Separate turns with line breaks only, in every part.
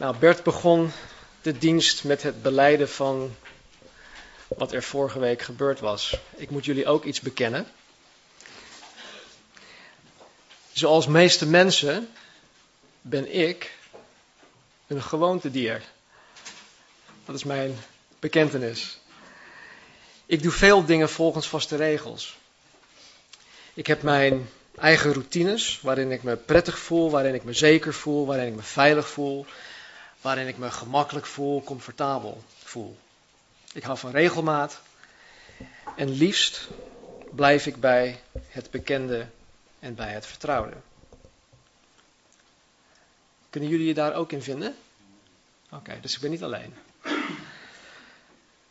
Nou, Bert begon de dienst met het beleiden van wat er vorige week gebeurd was. Ik moet jullie ook iets bekennen. Zoals meeste mensen ben ik een gewoontedier. Dat is mijn bekentenis. Ik doe veel dingen volgens vaste regels. Ik heb mijn eigen routines waarin ik me prettig voel, waarin ik me zeker voel, waarin ik me veilig voel, waarin ik me gemakkelijk voel, comfortabel voel. Ik hou van regelmaat en liefst blijf ik bij het bekende en bij het vertrouwde. Kunnen jullie je daar ook in vinden? Oké, dus ik ben niet alleen.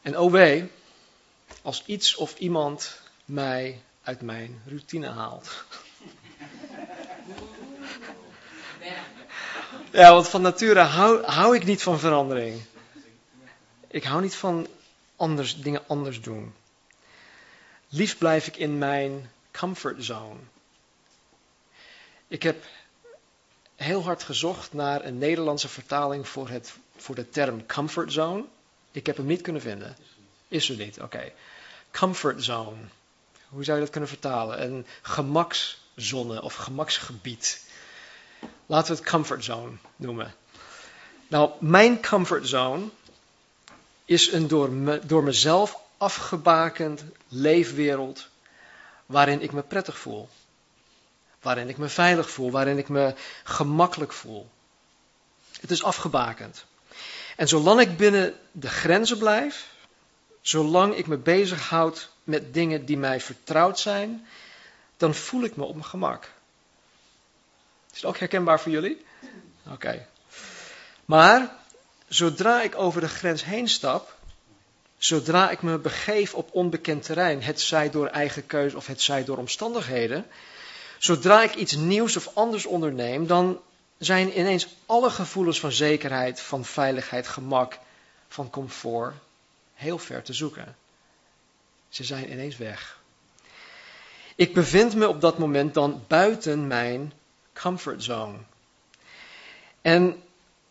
En oh als iets of iemand mij uit mijn routine haalt. Ja, want van nature hou, hou ik niet van verandering. Ik hou niet van anders, dingen anders doen. Liefst blijf ik in mijn comfort zone. Ik heb heel hard gezocht naar een Nederlandse vertaling voor, het, voor de term comfort zone. Ik heb hem niet kunnen vinden. Is er niet, oké. Comfort zone. Hoe zou je dat kunnen vertalen? Een gemakszone of gemaksgebied. Laten we het comfort zone noemen. Nou, mijn comfort zone is een door, door mezelf afgebakend leefwereld waarin ik me prettig voel. Waarin ik me veilig voel, waarin ik me gemakkelijk voel. Het is afgebakend. En zolang ik binnen de grenzen blijf, zolang ik me bezighoud met dingen die mij vertrouwd zijn, dan voel ik me op mijn gemak. Is het ook herkenbaar voor jullie? Oké. Maar zodra ik over de grens heen stap, zodra ik me begeef op onbekend terrein, het zij door eigen keuze of het zij door omstandigheden, zodra ik iets nieuws of anders onderneem, dan zijn ineens alle gevoelens van zekerheid, van veiligheid, gemak, van comfort heel ver te zoeken. Ze zijn ineens weg. Ik bevind me op dat moment dan buiten mijn comfortzone. En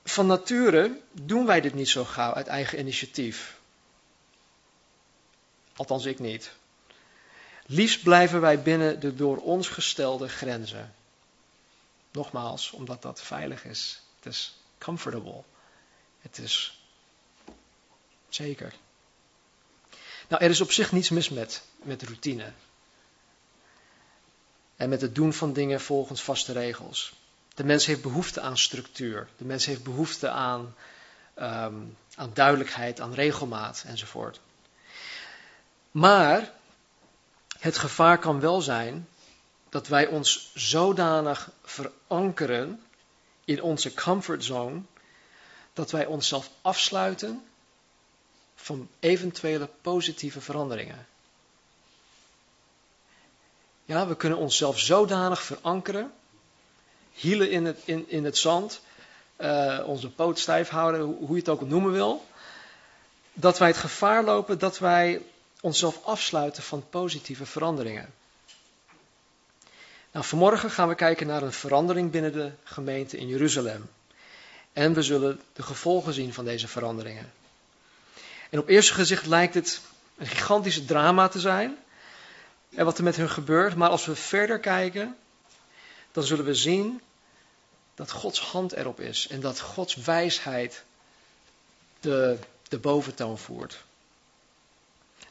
van nature doen wij dit niet zo gauw uit eigen initiatief. Althans, ik niet. Liefst blijven wij binnen de door ons gestelde grenzen. Nogmaals, omdat dat veilig is. Het is comfortable. Het is zeker. Nou, er is op zich niets mis met, met routine. En met het doen van dingen volgens vaste regels. De mens heeft behoefte aan structuur. De mens heeft behoefte aan, um, aan duidelijkheid, aan regelmaat enzovoort. Maar het gevaar kan wel zijn dat wij ons zodanig verankeren in onze comfortzone dat wij onszelf afsluiten van eventuele positieve veranderingen. Ja, we kunnen onszelf zodanig verankeren, hielen in het, in, in het zand, uh, onze poot stijf houden, hoe je het ook noemen wil, dat wij het gevaar lopen dat wij onszelf afsluiten van positieve veranderingen. Nou, vanmorgen gaan we kijken naar een verandering binnen de gemeente in Jeruzalem. En we zullen de gevolgen zien van deze veranderingen. En op eerste gezicht lijkt het een gigantische drama te zijn. En wat er met hun gebeurt. Maar als we verder kijken, dan zullen we zien dat Gods hand erop is. En dat Gods wijsheid de, de boventoon voert.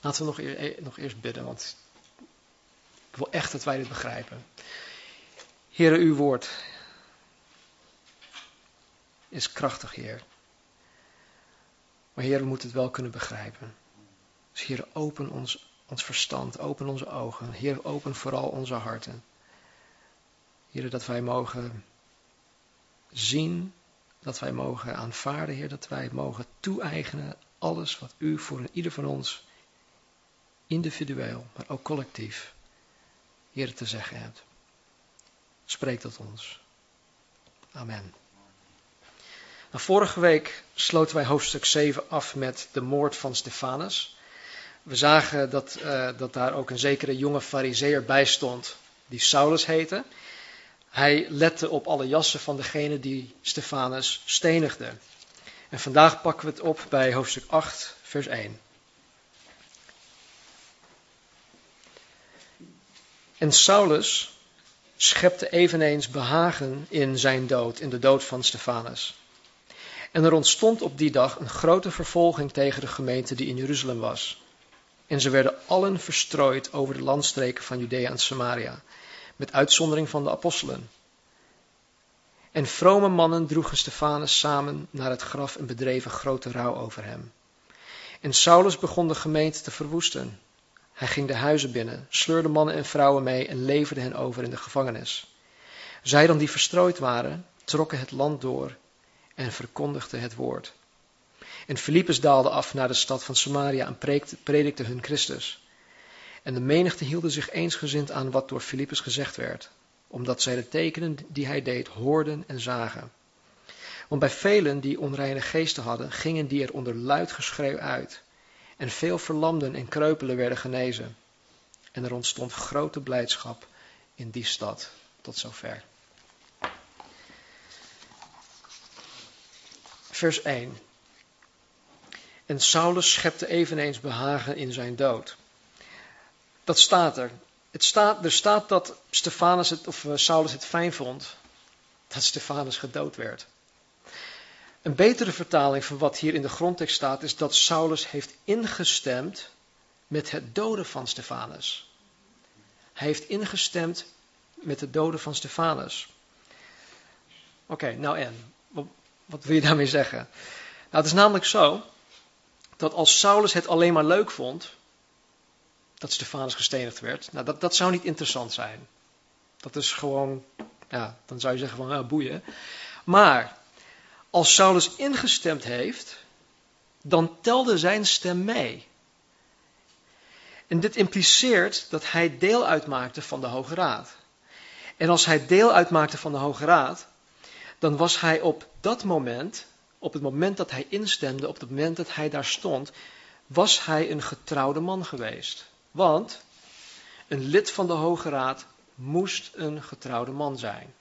Laten we nog, eer, nog eerst bidden, want ik wil echt dat wij dit begrijpen. Heere, uw woord is krachtig, Heer. Maar Heer, we moeten het wel kunnen begrijpen. Dus Heer, open ons, ons verstand, open onze ogen. Heer, open vooral onze harten. Heer, dat wij mogen zien, dat wij mogen aanvaarden, Heer, dat wij mogen toe-eigenen alles wat U voor ieder van ons individueel, maar ook collectief, Heer, te zeggen hebt. Spreek tot ons. Amen. Nou, vorige week sloten wij hoofdstuk 7 af met de moord van Stefanus. We zagen dat, uh, dat daar ook een zekere jonge fariseer bij stond, die Saulus heette. Hij lette op alle jassen van degene die Stefanus stenigde. En vandaag pakken we het op bij hoofdstuk 8, vers 1. En Saulus schepte eveneens behagen in zijn dood, in de dood van Stefanus. En er ontstond op die dag een grote vervolging tegen de gemeente die in Jeruzalem was. En ze werden allen verstrooid over de landstreken van Judea en Samaria, met uitzondering van de apostelen. En vrome mannen droegen Stefanus samen naar het graf en bedreven grote rouw over hem. En Saulus begon de gemeente te verwoesten. Hij ging de huizen binnen, sleurde mannen en vrouwen mee en leverde hen over in de gevangenis. Zij dan die verstrooid waren, trokken het land door en verkondigden het woord. En Filippus daalde af naar de stad van Samaria en predikte hun Christus. En de menigte hielden zich eensgezind aan wat door Filippus gezegd werd, omdat zij de tekenen die hij deed hoorden en zagen. Want bij velen die onreine geesten hadden, gingen die er onder luid geschreeuw uit. En veel verlamden en kreupelen werden genezen. En er ontstond grote blijdschap in die stad. Tot zover. Vers 1. En Saulus schepte eveneens behagen in zijn dood. Dat staat er. Het staat, er staat dat Stefanus het, of eh, Saulus het fijn vond dat Stefanus gedood werd. Een betere vertaling van wat hier in de grondtekst staat is dat Saulus heeft ingestemd met het doden van Stefanus. Hij heeft ingestemd met het doden van Stefanus. Oké, nou en, wat, wat wil je daarmee zeggen? Nou, het is namelijk zo dat als Saulus het alleen maar leuk vond dat Stefanus gestenigd werd, nou dat, dat zou niet interessant zijn. Dat is gewoon, ja, dan zou je zeggen van, ja, boeien. Maar als Saulus ingestemd heeft, dan telde zijn stem mee. En dit impliceert dat hij deel uitmaakte van de Hoge Raad. En als hij deel uitmaakte van de Hoge Raad, dan was hij op dat moment, op het moment dat hij instemde, op het moment dat hij daar stond, was hij een getrouwde man geweest. Want een lid van de Hoge Raad moest een getrouwde man zijn.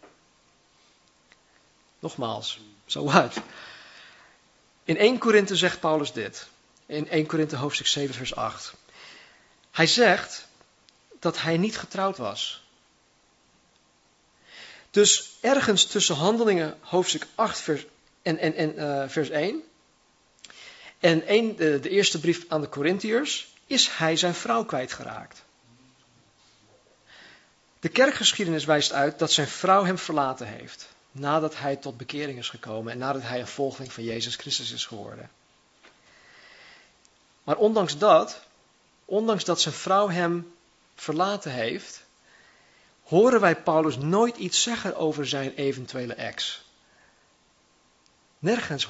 Nogmaals, zo wat. In 1 Korinthe zegt Paulus dit. In 1 Korinthe hoofdstuk 7 vers 8. Hij zegt dat hij niet getrouwd was. Dus ergens tussen handelingen hoofdstuk 8 vers, en, en, en uh, vers 1 en 1, de, de eerste brief aan de Corinthiërs is hij zijn vrouw kwijtgeraakt. De kerkgeschiedenis wijst uit dat zijn vrouw hem verlaten heeft nadat hij tot bekering is gekomen en nadat hij een volgeling van Jezus Christus is geworden. Maar ondanks dat, ondanks dat zijn vrouw hem verlaten heeft, horen wij Paulus nooit iets zeggen over zijn eventuele ex. Nergens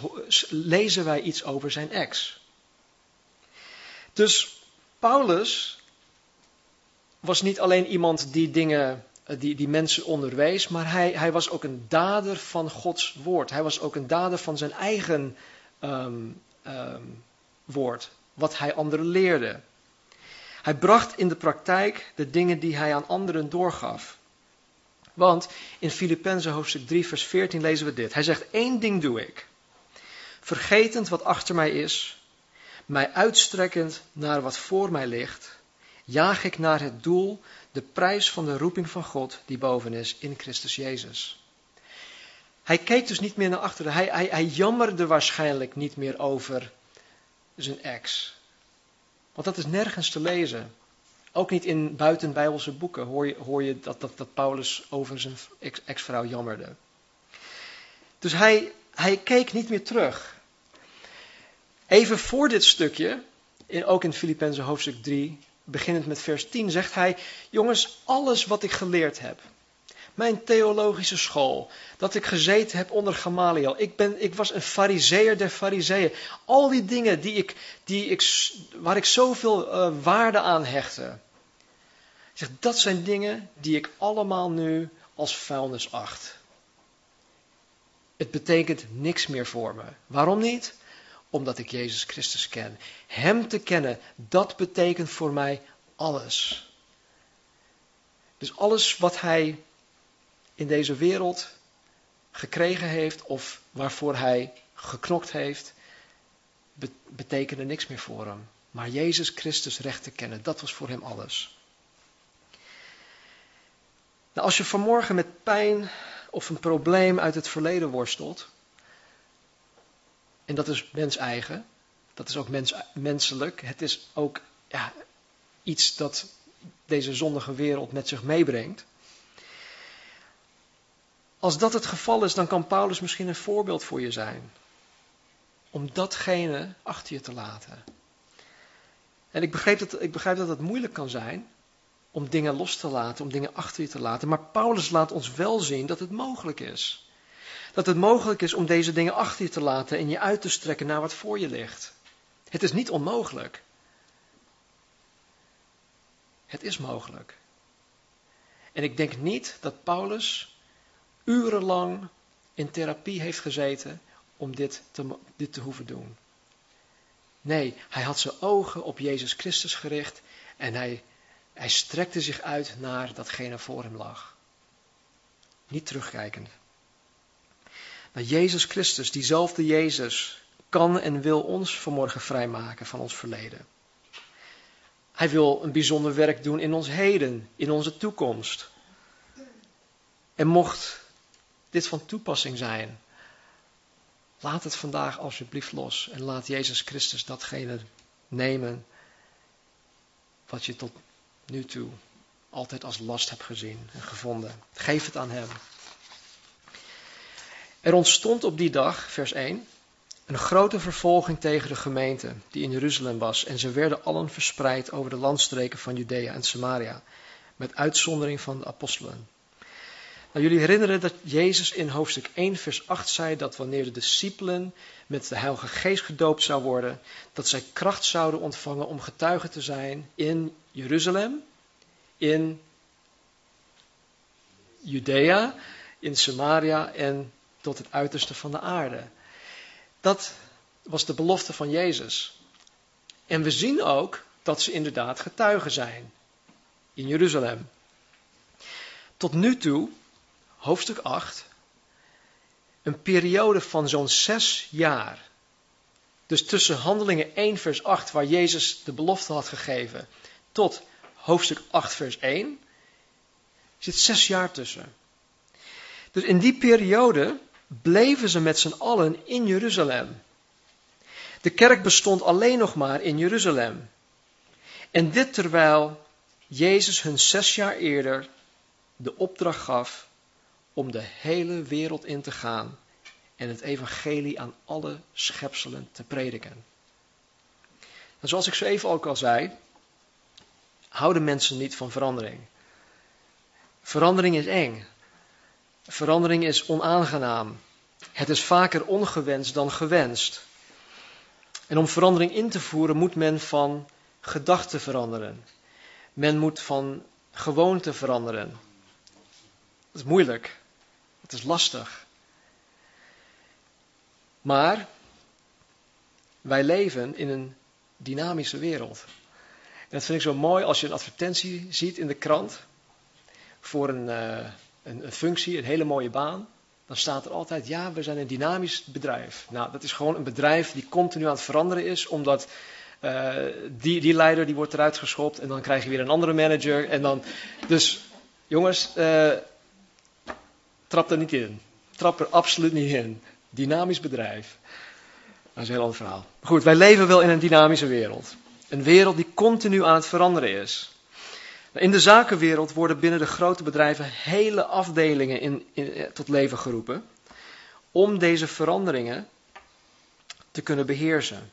lezen wij iets over zijn ex. Dus Paulus was niet alleen iemand die dingen eh, die, die mensen onderwees, maar hij, hij was ook een dader van Gods woord. Hij was ook een dader van zijn eigen um, um, woord, wat hij anderen leerde. Hij bracht in de praktijk de dingen die hij aan anderen doorgaf. Want in Filippenzen hoofdstuk 3, vers 14 lezen we dit. Hij zegt: één ding doe ik. Vergetend wat achter mij is, mij uitstrekkend naar wat voor mij ligt, jaag ik naar het doel de prijs van de roeping van God die boven is in Christus Jezus. Hij keek dus niet meer naar achteren. Hij, hij, hij jammerde waarschijnlijk niet meer over zijn ex. Want dat is nergens te lezen. Ook niet in buitenbijbelse boeken hoor je, hoor je dat, dat, dat Paulus over zijn ex-vrouw jammerde. Dus hij, hij keek niet meer terug. Even voor dit stukje, in, ook in Filippenzen hoofdstuk 3, beginnend met vers 10, zegt hij: Jongens, alles wat ik geleerd heb, mijn theologische school, dat ik gezeten heb onder Gamaliel, ik, ben, ik was een fariseer der fariseeën, al die dingen die ik, die ik, waar ik zoveel uh, waarde aan hechtte. Zegt, dat zijn dingen die ik allemaal nu als vuilnis acht. Het betekent niks meer voor me. Waarom niet? omdat ik Jezus Christus ken. Hem te kennen, dat betekent voor mij alles. Dus alles wat Hij in deze wereld gekregen heeft of waarvoor hij geknokt heeft, betekende niks meer voor hem. Maar Jezus Christus recht te kennen, dat was voor hem alles. Nou, als je vanmorgen met pijn of een probleem uit het verleden worstelt, en dat is mens eigen, dat is ook mens, menselijk, het is ook ja, iets dat deze zondige wereld met zich meebrengt. Als dat het geval is, dan kan Paulus misschien een voorbeeld voor je zijn. Om datgene achter je te laten. En ik begrijp, dat, ik begrijp dat het moeilijk kan zijn om dingen los te laten, om dingen achter je te laten. Maar Paulus laat ons wel zien dat het mogelijk is. Dat het mogelijk is om deze dingen achter je te laten en je uit te strekken naar wat voor je ligt. Het is niet onmogelijk. Het is mogelijk. En ik denk niet dat Paulus urenlang in therapie heeft gezeten om dit te, te hoeven doen. Nee, hij had zijn ogen op Jezus Christus gericht en hij, hij strekte zich uit naar datgene voor hem lag. Niet terugkijkend. Maar Jezus Christus, diezelfde Jezus, kan en wil ons vanmorgen vrijmaken van ons verleden. Hij wil een bijzonder werk doen in ons heden, in onze toekomst. En mocht dit van toepassing zijn, laat het vandaag alsjeblieft los en laat Jezus Christus datgene nemen wat je tot nu toe altijd als last hebt gezien en gevonden. Geef het aan Hem. Er ontstond op die dag, vers 1, een grote vervolging tegen de gemeente die in Jeruzalem was en ze werden allen verspreid over de landstreken van Judea en Samaria, met uitzondering van de apostelen. Nou, jullie herinneren dat Jezus in hoofdstuk 1, vers 8 zei dat wanneer de discipelen met de Heilige Geest gedoopt zou worden, dat zij kracht zouden ontvangen om getuigen te zijn in Jeruzalem, in Judea, in Samaria en tot het uiterste van de aarde. Dat was de belofte van Jezus. En we zien ook dat ze inderdaad getuigen zijn in Jeruzalem. Tot nu toe, hoofdstuk 8, een periode van zo'n zes jaar. Dus tussen handelingen 1 vers 8, waar Jezus de belofte had gegeven, tot hoofdstuk 8 vers 1, zit zes jaar tussen. Dus in die periode bleven ze met z'n allen in Jeruzalem. De kerk bestond alleen nog maar in Jeruzalem. En dit terwijl Jezus hun zes jaar eerder de opdracht gaf om de hele wereld in te gaan en het evangelie aan alle schepselen te prediken. En zoals ik zo even ook al zei, houden mensen niet van verandering. Verandering is eng. Verandering is onaangenaam. Het is vaker ongewenst dan gewenst. En om verandering in te voeren moet men van gedachten veranderen. Men moet van gewoonte veranderen. Dat is moeilijk. Het is lastig. Maar wij leven in een dynamische wereld. En dat vind ik zo mooi als je een advertentie ziet in de krant voor een, uh, een, een functie, een hele mooie baan dan staat er altijd, ja, we zijn een dynamisch bedrijf. Nou, dat is gewoon een bedrijf die continu aan het veranderen is, omdat uh, die, die leider die wordt eruit geschopt en dan krijg je weer een andere manager. En dan, dus jongens, uh, trap er niet in. Trap er absoluut niet in. Dynamisch bedrijf. Dat is een heel ander verhaal. Goed, wij leven wel in een dynamische wereld. Een wereld die continu aan het veranderen is. In de zakenwereld worden binnen de grote bedrijven hele afdelingen in, eh, tot leven geroepen om deze veranderingen te kunnen beheersen.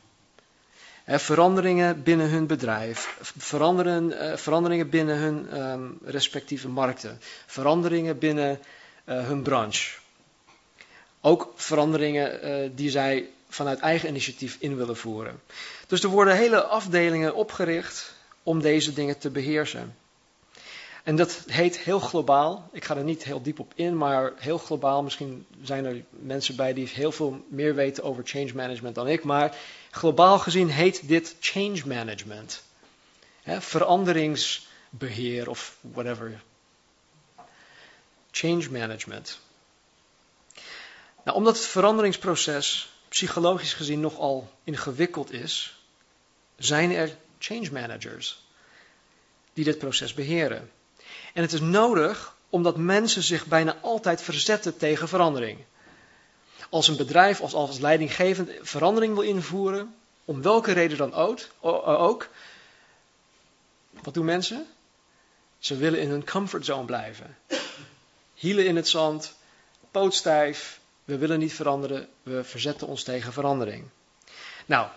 veranderingen binnen hun bedrijf, veranderen, eh, veranderingen binnen hun um, respectieve markten, veranderingen binnen hun branche. Ook veranderingen uh, die zij vanuit eigen initiatief in willen voeren. Dus er worden hele afdelingen opgericht om deze dingen te beheersen. En dat heet heel globaal. Ik ga er niet heel diep op in, maar heel globaal. Misschien zijn er mensen bij die heel veel meer weten over change management dan ik. Maar globaal gezien heet dit change management. veranderingsbeheer of whatever. Change management. Nou, omdat het veranderingsproces psychologisch gezien nogal ingewikkeld is, zijn er change managers die dit proces beheren. En het is nodig omdat mensen zich bijna altijd verzetten tegen verandering. Als een bedrijf, als, als leidinggevend verandering wil invoeren, om welke reden dan ook, wat doen mensen? Ze willen in hun comfortzone blijven. Hielen in het zand, pootstijf, we willen niet veranderen, we verzetten ons tegen verandering. Nou,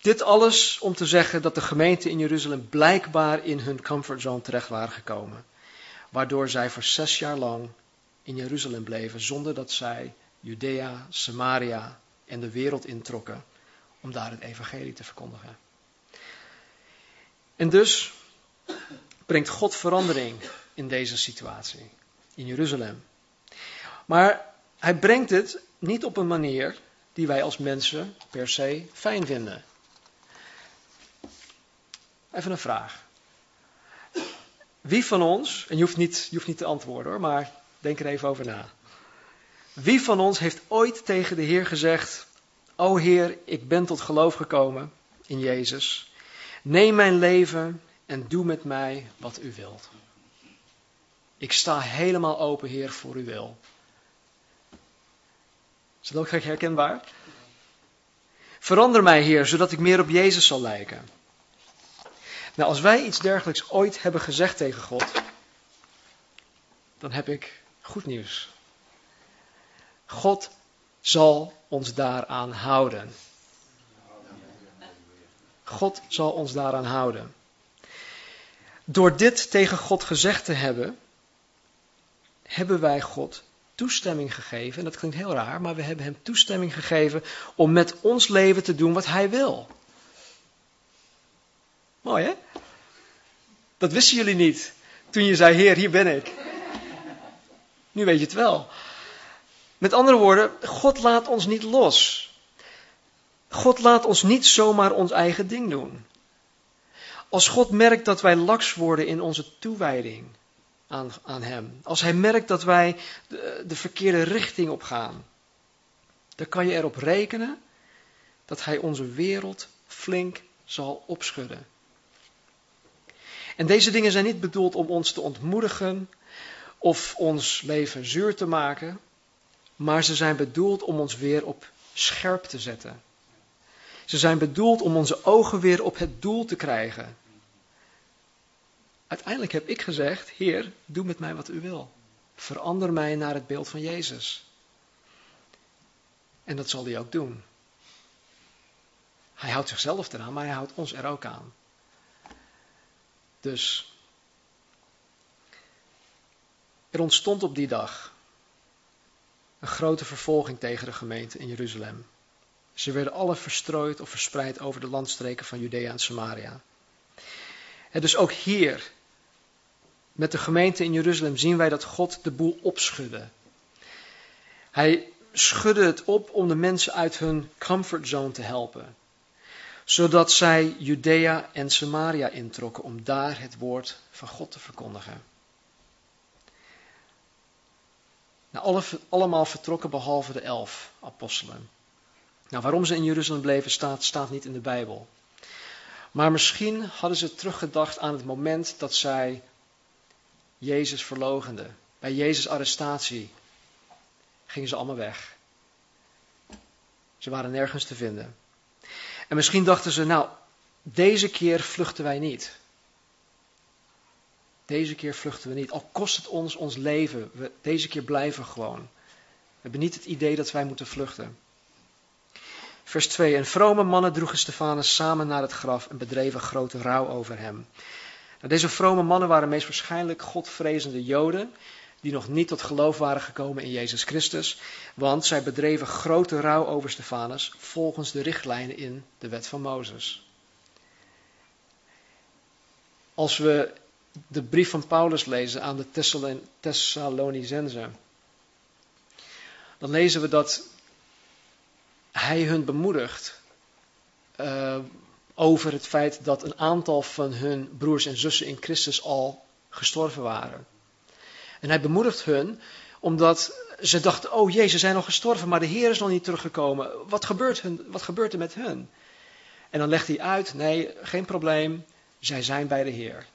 dit alles om te zeggen dat de gemeente in Jeruzalem blijkbaar in hun comfortzone terecht waren gekomen. Waardoor zij voor zes jaar lang in Jeruzalem bleven zonder dat zij Judea, Samaria en de wereld introkken om daar het evangelie te verkondigen. En dus brengt God verandering in deze situatie, in Jeruzalem. Maar hij brengt het niet op een manier die wij als mensen per se fijn vinden. Even een vraag. Wie van ons, en je hoeft niet, je hoeft niet te antwoorden hoor, maar denk er even over na. Wie van ons heeft ooit tegen de Heer gezegd: O Heer, ik ben tot geloof gekomen in Jezus. Neem mijn leven en doe met mij wat u wilt. Ik sta helemaal open, Heer, voor uw wil. Is dat ook herkenbaar? Verander mij, Heer, zodat ik meer op Jezus zal lijken. Nou, als wij iets dergelijks ooit hebben gezegd tegen God, dan heb ik goed nieuws. God zal ons daaraan houden. God zal ons daaraan houden. Door dit tegen God gezegd te hebben, hebben wij God toestemming gegeven. En dat klinkt heel raar, maar we hebben hem toestemming gegeven om met ons leven te doen wat hij wil. Mooi hè? Dat wisten jullie niet toen je zei, Heer, hier ben ik. Nu weet je het wel. Met andere woorden, God laat ons niet los. God laat ons niet zomaar ons eigen ding doen. Als God merkt dat wij laks worden in onze toewijding aan, aan Hem, als Hij merkt dat wij de, de verkeerde richting op gaan, dan kan je erop rekenen dat Hij onze wereld flink zal opschudden. En deze dingen zijn niet bedoeld om ons te ontmoedigen of ons leven zuur te maken, maar ze zijn bedoeld om ons weer op scherp te zetten. Ze zijn bedoeld om onze ogen weer op het doel te krijgen. Uiteindelijk heb ik gezegd: Heer, doe met mij wat u wil. Verander mij naar het beeld van Jezus. En dat zal hij ook doen. Hij houdt zichzelf eraan, maar hij houdt ons er ook aan. Dus er ontstond op die dag een grote vervolging tegen de gemeente in Jeruzalem. Ze werden alle verstrooid of verspreid over de landstreken van Judea en Samaria. En dus ook hier, met de gemeente in Jeruzalem, zien wij dat God de boel opschudde. Hij schudde het op om de mensen uit hun comfortzone te helpen zodat zij Judea en Samaria introkken om daar het woord van God te verkondigen. Nou, alle, allemaal vertrokken behalve de elf apostelen. Nou, waarom ze in Jeruzalem bleven staat, staat niet in de Bijbel. Maar misschien hadden ze teruggedacht aan het moment dat zij Jezus verlogenden. Bij Jezus' arrestatie gingen ze allemaal weg. Ze waren nergens te vinden. En misschien dachten ze, nou, deze keer vluchten wij niet. Deze keer vluchten we niet. Al kost het ons ons leven, we, deze keer blijven we gewoon. We hebben niet het idee dat wij moeten vluchten. Vers 2. En vrome mannen droegen Stefanus samen naar het graf en bedreven grote rouw over hem. Nou, deze vrome mannen waren meest waarschijnlijk godvrezende Joden die nog niet tot geloof waren gekomen in Jezus Christus, want zij bedreven grote rouw over Stefanus volgens de richtlijnen in de wet van Mozes. Als we de brief van Paulus lezen aan de Thessalonicenzen, dan lezen we dat hij hun bemoedigt uh, over het feit dat een aantal van hun broers en zussen in Christus al gestorven waren. En hij bemoedigt hun omdat ze dachten, oh jee, ze zijn al gestorven, maar de Heer is nog niet teruggekomen. Wat gebeurt, hun, wat gebeurt er met hun? En dan legt hij uit, nee, geen probleem, zij zijn bij de Heer.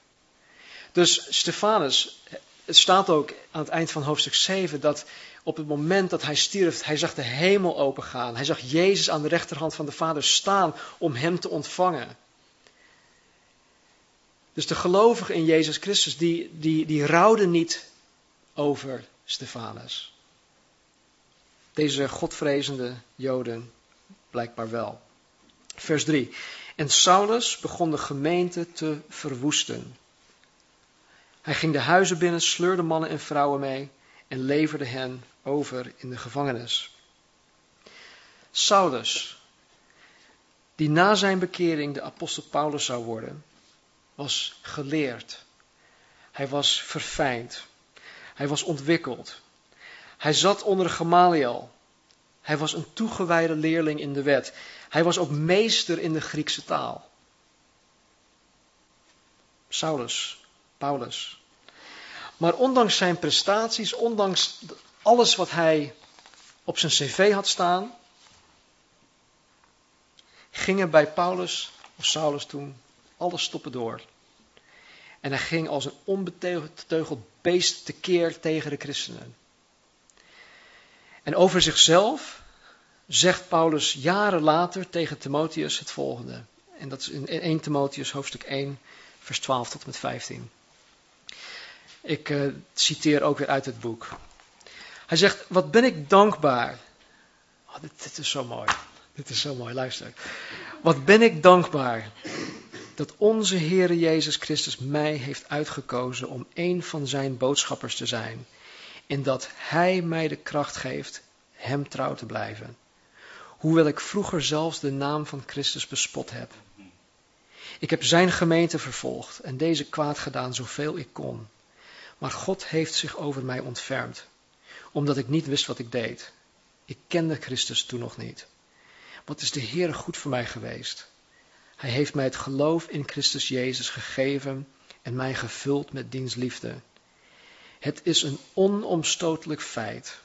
Dus Stefanus, het staat ook aan het eind van hoofdstuk 7 dat op het moment dat hij stierf, hij zag de hemel opengaan. Hij zag Jezus aan de rechterhand van de Vader staan om hem te ontvangen. Dus de gelovigen in Jezus Christus, die, die, die rouwden niet over Stefanus. Deze godvrezende Joden blijkbaar wel. Vers 3. En Saulus begon de gemeente te verwoesten. Hij ging de huizen binnen, sleurde mannen en vrouwen mee en leverde hen over in de gevangenis. Saulus, die na zijn bekering de apostel Paulus zou worden, was geleerd. Hij was verfijnd. Hij was ontwikkeld. Hij zat onder Gamaliel. Hij was een toegewijde leerling in de wet. Hij was ook meester in de Griekse taal. Saulus, Paulus. Maar ondanks zijn prestaties, ondanks alles wat hij op zijn cv had staan, gingen bij Paulus of Saulus toen alle stoppen door. En hij ging als een onbeteugeld beest tekeer tegen de christenen. En over zichzelf zegt Paulus jaren later tegen Timotheus het volgende. En dat is in 1 Timotheus hoofdstuk 1, vers 12 tot en met 15. Ik uh, citeer ook weer uit het boek. Hij zegt, wat ben ik dankbaar. Oh, dit, dit is zo mooi. Dit is zo mooi, luister. Wat ben ik dankbaar dat onze Heere Jezus Christus mij heeft uitgekozen om een van zijn boodschappers te zijn. En dat Hij mij de kracht geeft Hem trouw te blijven. Hoewel ik vroeger zelfs de naam van Christus bespot heb. Ik heb Zijn gemeente vervolgd en deze kwaad gedaan zoveel ik kon. Maar God heeft zich over mij ontfermd, omdat ik niet wist wat ik deed. Ik kende Christus toen nog niet. Wat is de Heer goed voor mij geweest? Hij heeft mij het geloof in Christus Jezus gegeven en mij gevuld met diens liefde. Het is een onomstotelijk feit.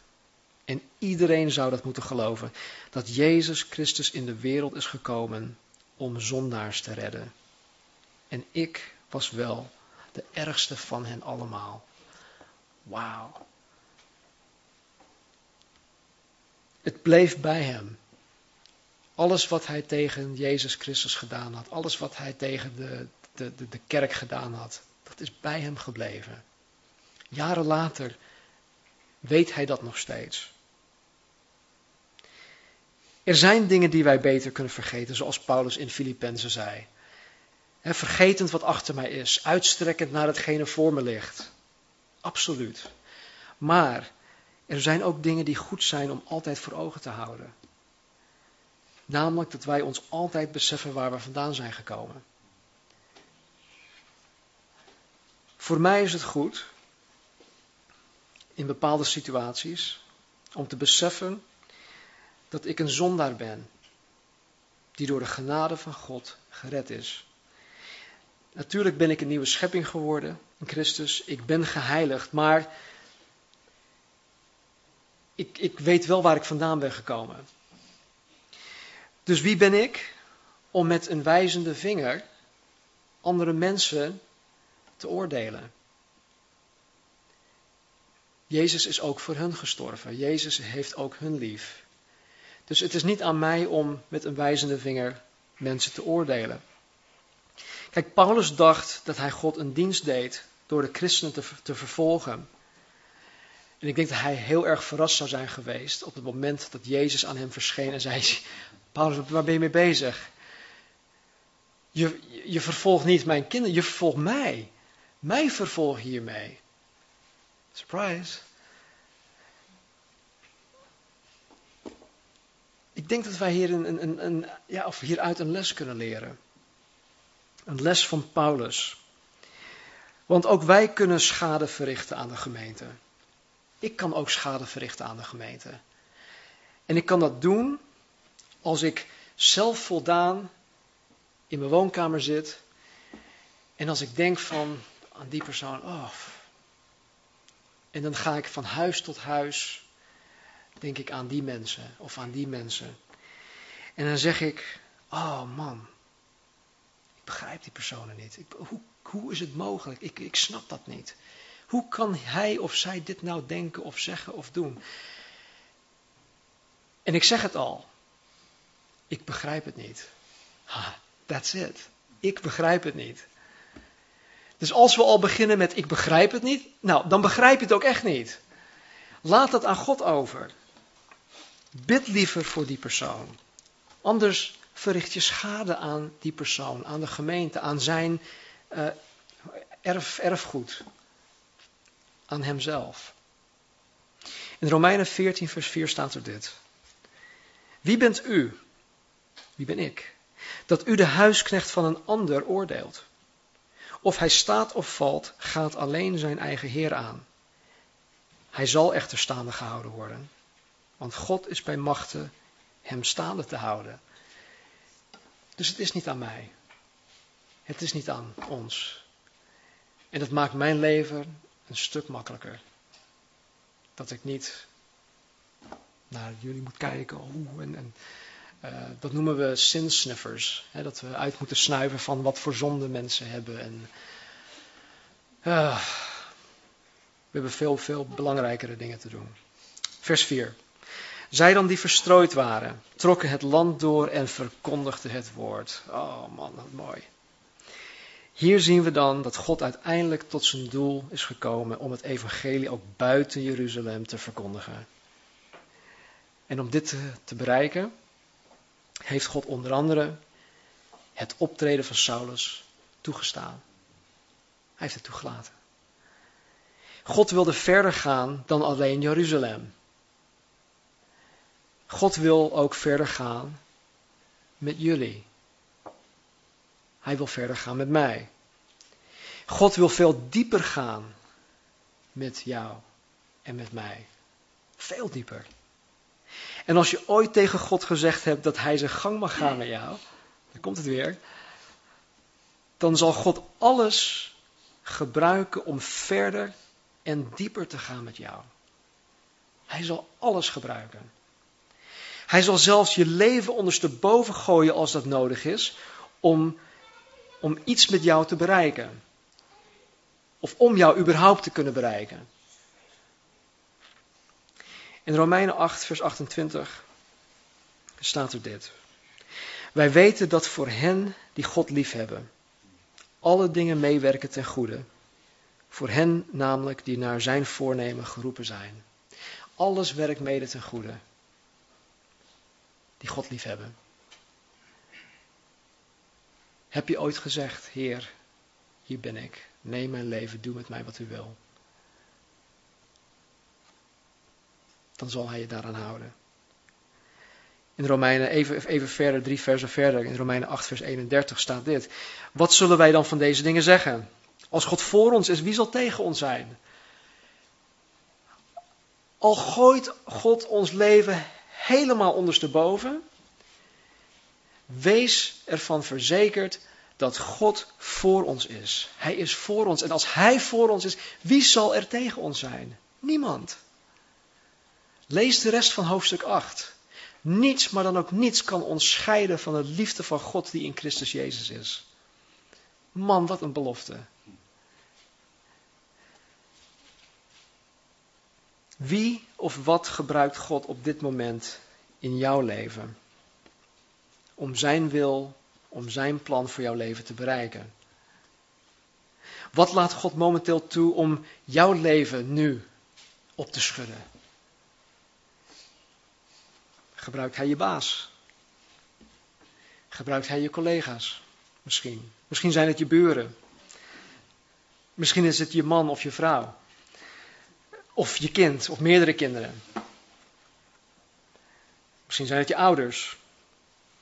En iedereen zou dat moeten geloven. Dat Jezus Christus in de wereld is gekomen om zondaars te redden. En ik was wel de ergste van hen allemaal. Wauw. Het bleef bij hem. Alles wat hij tegen Jezus Christus gedaan had, alles wat hij tegen de, de, de, kerk gedaan had, dat is bij hem gebleven. Jaren later weet hij dat nog steeds. Er zijn dingen die wij beter kunnen vergeten, zoals Paulus in Filippenzen zei. vergetend wat achter mij is, uitstrekkend naar hetgene voor me ligt. Absoluut. Maar er zijn ook dingen die goed zijn om altijd voor ogen te houden. Namelijk dat wij ons altijd beseffen waar we vandaan zijn gekomen. Voor mij is het goed, in bepaalde situaties, om te beseffen dat ik een zondaar ben, die door de genade van God gered is. Natuurlijk ben ik een nieuwe schepping geworden in Christus, ik ben geheiligd, maar ik, ik weet wel waar ik vandaan ben gekomen. Dus wie ben ik om met een wijzende vinger andere mensen te oordelen? Jezus is ook voor hun gestorven. Jezus heeft ook hun lief. Dus het is niet aan mij om met een wijzende vinger mensen te oordelen. Kijk, Paulus dacht dat hij God een dienst deed door de christenen te, te vervolgen. En ik denk dat hij heel erg verrast zou zijn geweest op het moment dat Jezus aan hem verscheen en zei: Paulus, waar ben je mee bezig? Je, je vervolgt niet mijn kinderen, je vervolgt mij. Mij vervolg hiermee. Surprise. Ik denk dat wij hier een, een, een, ja, of hieruit een les kunnen leren. Een les van Paulus. Want ook wij kunnen schade verrichten aan de gemeente. Ik kan ook schade verrichten aan de gemeente. En ik kan dat doen als ik zelf voldaan in mijn woonkamer zit en als ik denk van aan die persoon, oh. En dan ga ik van huis tot huis denk ik aan die mensen of aan die mensen. En dan zeg ik, oh man, ik begrijp die personen niet. Hoe, hoe is het mogelijk? Ik, ik snap dat niet. Hoe kan hij of zij dit nou denken of zeggen of doen? En ik zeg het al, ik begrijp het niet. Ha, that's it. Ik begrijp het niet. Dus als we al beginnen met ik begrijp het niet, nou, dan begrijp je het ook echt niet. Laat het aan God over. Bid liever voor die persoon. Anders verricht je schade aan die persoon, aan de gemeente, aan zijn uh, erf, erfgoed, aan hemzelf. In Romeinen 14, vers 4 staat er dit. Wie bent u? Wie ben ik? Dat u de huisknecht van een ander oordeelt. Of hij staat of valt, gaat alleen zijn eigen Heer aan. Hij zal echter staande gehouden worden, want God is bij machten hem staande te houden. Dus het is niet aan mij. Het is niet aan ons. En dat maakt mijn leven een stuk makkelijker. Dat ik niet naar jullie moet kijken. Oh, en, en uh, dat noemen we sinsniffers. Hè, dat we uit moeten snuiven van wat voor zonde mensen hebben. En, uh, we hebben veel, veel belangrijkere dingen te doen. Vers 4. Zij dan die verstrooid waren, trokken het land door en verkondigden het woord. Oh man, wat mooi. Hier zien we dan dat God uiteindelijk tot zijn doel is gekomen om het evangelie ook buiten Jeruzalem te verkondigen. En om dit te, bereiken, heeft God onder andere het optreden van Saulus toegestaan. Hij heeft het toegelaten. God wilde verder gaan dan alleen Jeruzalem. God wil ook verder gaan met jullie. Hij wil verder gaan met mij. God wil veel dieper gaan met jou en met mij. Veel dieper. En als je ooit tegen God gezegd hebt dat Hij zijn gang mag gaan met jou, dan komt het weer. Dan zal God alles gebruiken om verder en dieper te gaan met jou. Hij zal alles gebruiken. Hij zal zelfs je leven ondersteboven gooien als dat nodig is om, om iets met jou te bereiken. Of om jou überhaupt te kunnen bereiken. In Romeinen 8, vers 28 staat er dit. Wij weten dat voor hen die God liefhebben, alle dingen meewerken ten goede. Voor hen namelijk die naar zijn voornemen geroepen zijn. Alles werkt mede ten goede. Die God liefhebben. Heb je ooit gezegd, Heer, hier ben ik. Neem mijn leven, doe met mij wat u wil. Dan zal hij je daaraan houden. In Romeinen, even, even verder, drie versen verder, in Romeinen 8, vers 31 staat dit. Wat zullen wij dan van deze dingen zeggen? Als God voor ons is, wie zal tegen ons zijn? Al gooit God ons leven helemaal ondersteboven, wees ervan verzekerd dat God voor ons is. Hij is voor ons. En als Hij voor ons is, wie zal er tegen ons zijn? Niemand. Lees de rest van hoofdstuk 8. Niets, maar dan ook niets kan ons scheiden van de liefde van God die in Christus Jezus is. Man, wat een belofte. Wie of wat gebruikt God op dit moment in jouw leven om zijn wil, om zijn plan voor jouw leven te bereiken? Wat laat God momenteel toe om jouw leven nu op te schudden? Gebruikt hij je baas? Gebruikt hij je collega's? Misschien. Misschien zijn het je buren. Misschien is het je man of je vrouw. Of je kind, of meerdere kinderen. Misschien zijn het je ouders.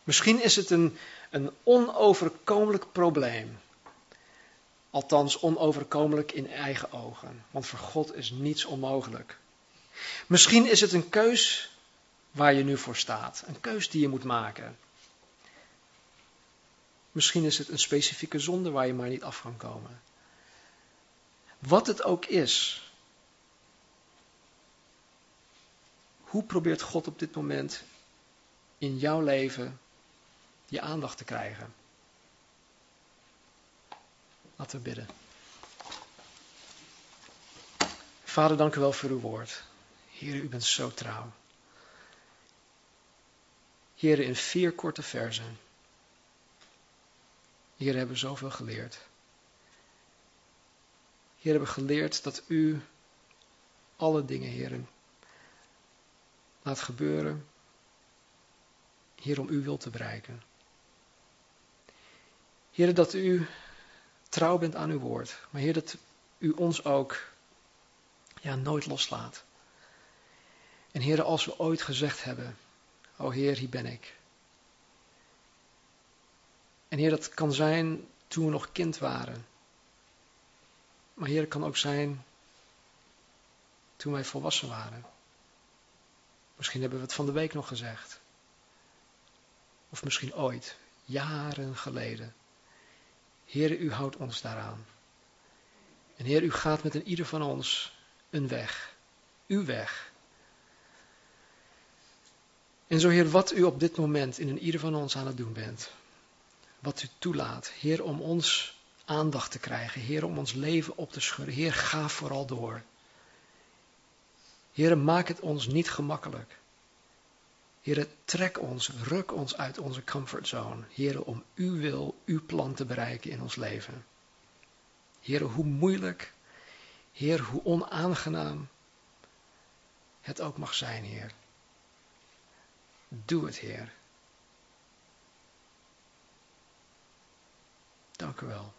Misschien is het een, een onoverkomelijk probleem. Althans, onoverkomelijk in eigen ogen. Want voor God is niets onmogelijk. Misschien is het een keus waar je nu voor staat. Een keus die je moet maken. Misschien is het een specifieke zonde waar je maar niet af kan komen. Wat het ook is, Hoe probeert God op dit moment in jouw leven je aandacht te krijgen? Laten we bidden. Vader, dank u wel voor uw woord. Heer, u bent zo trouw. Heer, in vier korte versen. Heer, hebben we zoveel geleerd. Heer, hebben geleerd dat u alle dingen, Heer, laat gebeuren. Heer, om uw wil te bereiken. Heer, dat u trouw bent aan uw woord. Maar Heer, dat u ons ook ja, nooit loslaat. En Heer, als we ooit gezegd hebben, o Heer, hier ben ik. En Heer, dat kan zijn toen we nog kind waren. Maar Heer, het kan ook zijn toen wij volwassen waren. Misschien hebben we het van de week nog gezegd. Of misschien ooit, jaren geleden. Heer, u houdt ons daaraan. En Heer, u gaat met een ieder van ons een weg. Uw weg. En zo Heer, wat u op dit moment in een ieder van ons aan het doen bent. Wat u toelaat. Heer, om ons aandacht te krijgen. Heer, om ons leven op te schudden. Heer, ga vooral door. Heer, maak het ons niet gemakkelijk. Heer, trek ons, ruk ons uit onze comfortzone. Heer, om uw wil, uw plan te bereiken in ons leven. Heer, hoe moeilijk, Heer, hoe onaangenaam het ook mag zijn, Heer. Doe het, Heer. Dank u wel.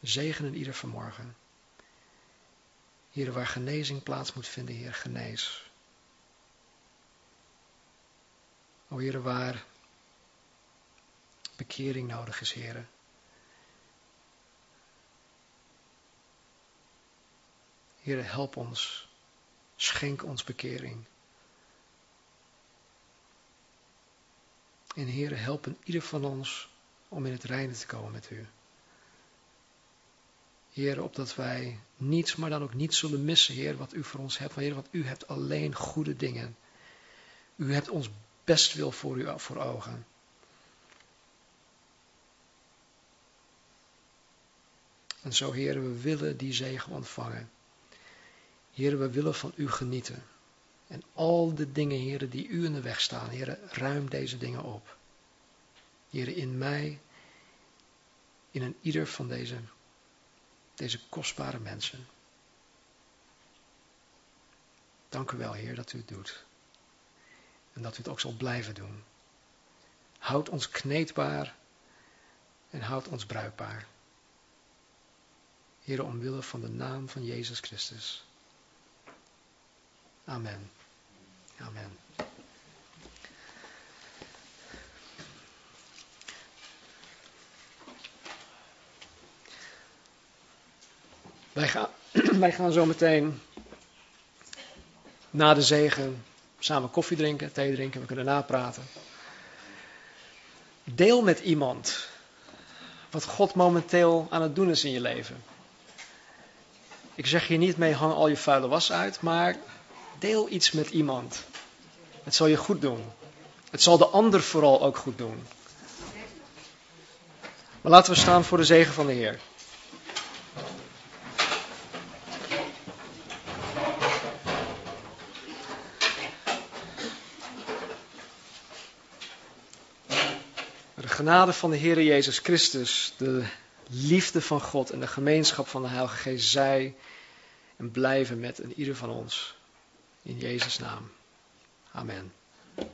Zegenen ieder vanmorgen. Heer, waar genezing plaats moet vinden, Heer, genees. O Heer, waar bekering nodig is, Heer. Heer, help ons. Schenk ons bekering. En Heer, help ieder van ons om in het reine te komen met U. Heer, opdat wij niets, maar dan ook niet zullen missen, Heer, wat U voor ons hebt. Heer, want U hebt alleen goede dingen. U hebt ons best wil voor U voor ogen. En zo, Heer, we willen die zegen ontvangen. Heer, we willen van U genieten. En al de dingen, Heer, die U in de weg staan, Heer, ruim deze dingen op. Heer, in mij, in een ieder van deze, deze kostbare mensen. Dank u wel, Heer, dat u het doet. En dat u het ook zal blijven doen. Houd ons kneedbaar en houd ons bruikbaar. Heer, omwille van de naam van Jezus Christus. Amen. Amen. Wij gaan, wij gaan zo meteen na de zegen samen koffie drinken, thee drinken, we kunnen napraten. Deel met iemand wat God momenteel aan het doen is in je leven. Ik zeg hier niet mee, hang al je vuile was uit, maar deel iets met iemand. Het zal je goed doen. Het zal de ander vooral ook goed doen. Maar laten we staan voor de zegen van de Heer. Genade van de Heer Jezus Christus, de liefde van God en de gemeenschap van de Heilige Geest zij en blijven met een ieder van ons. In Jezus' naam. Amen.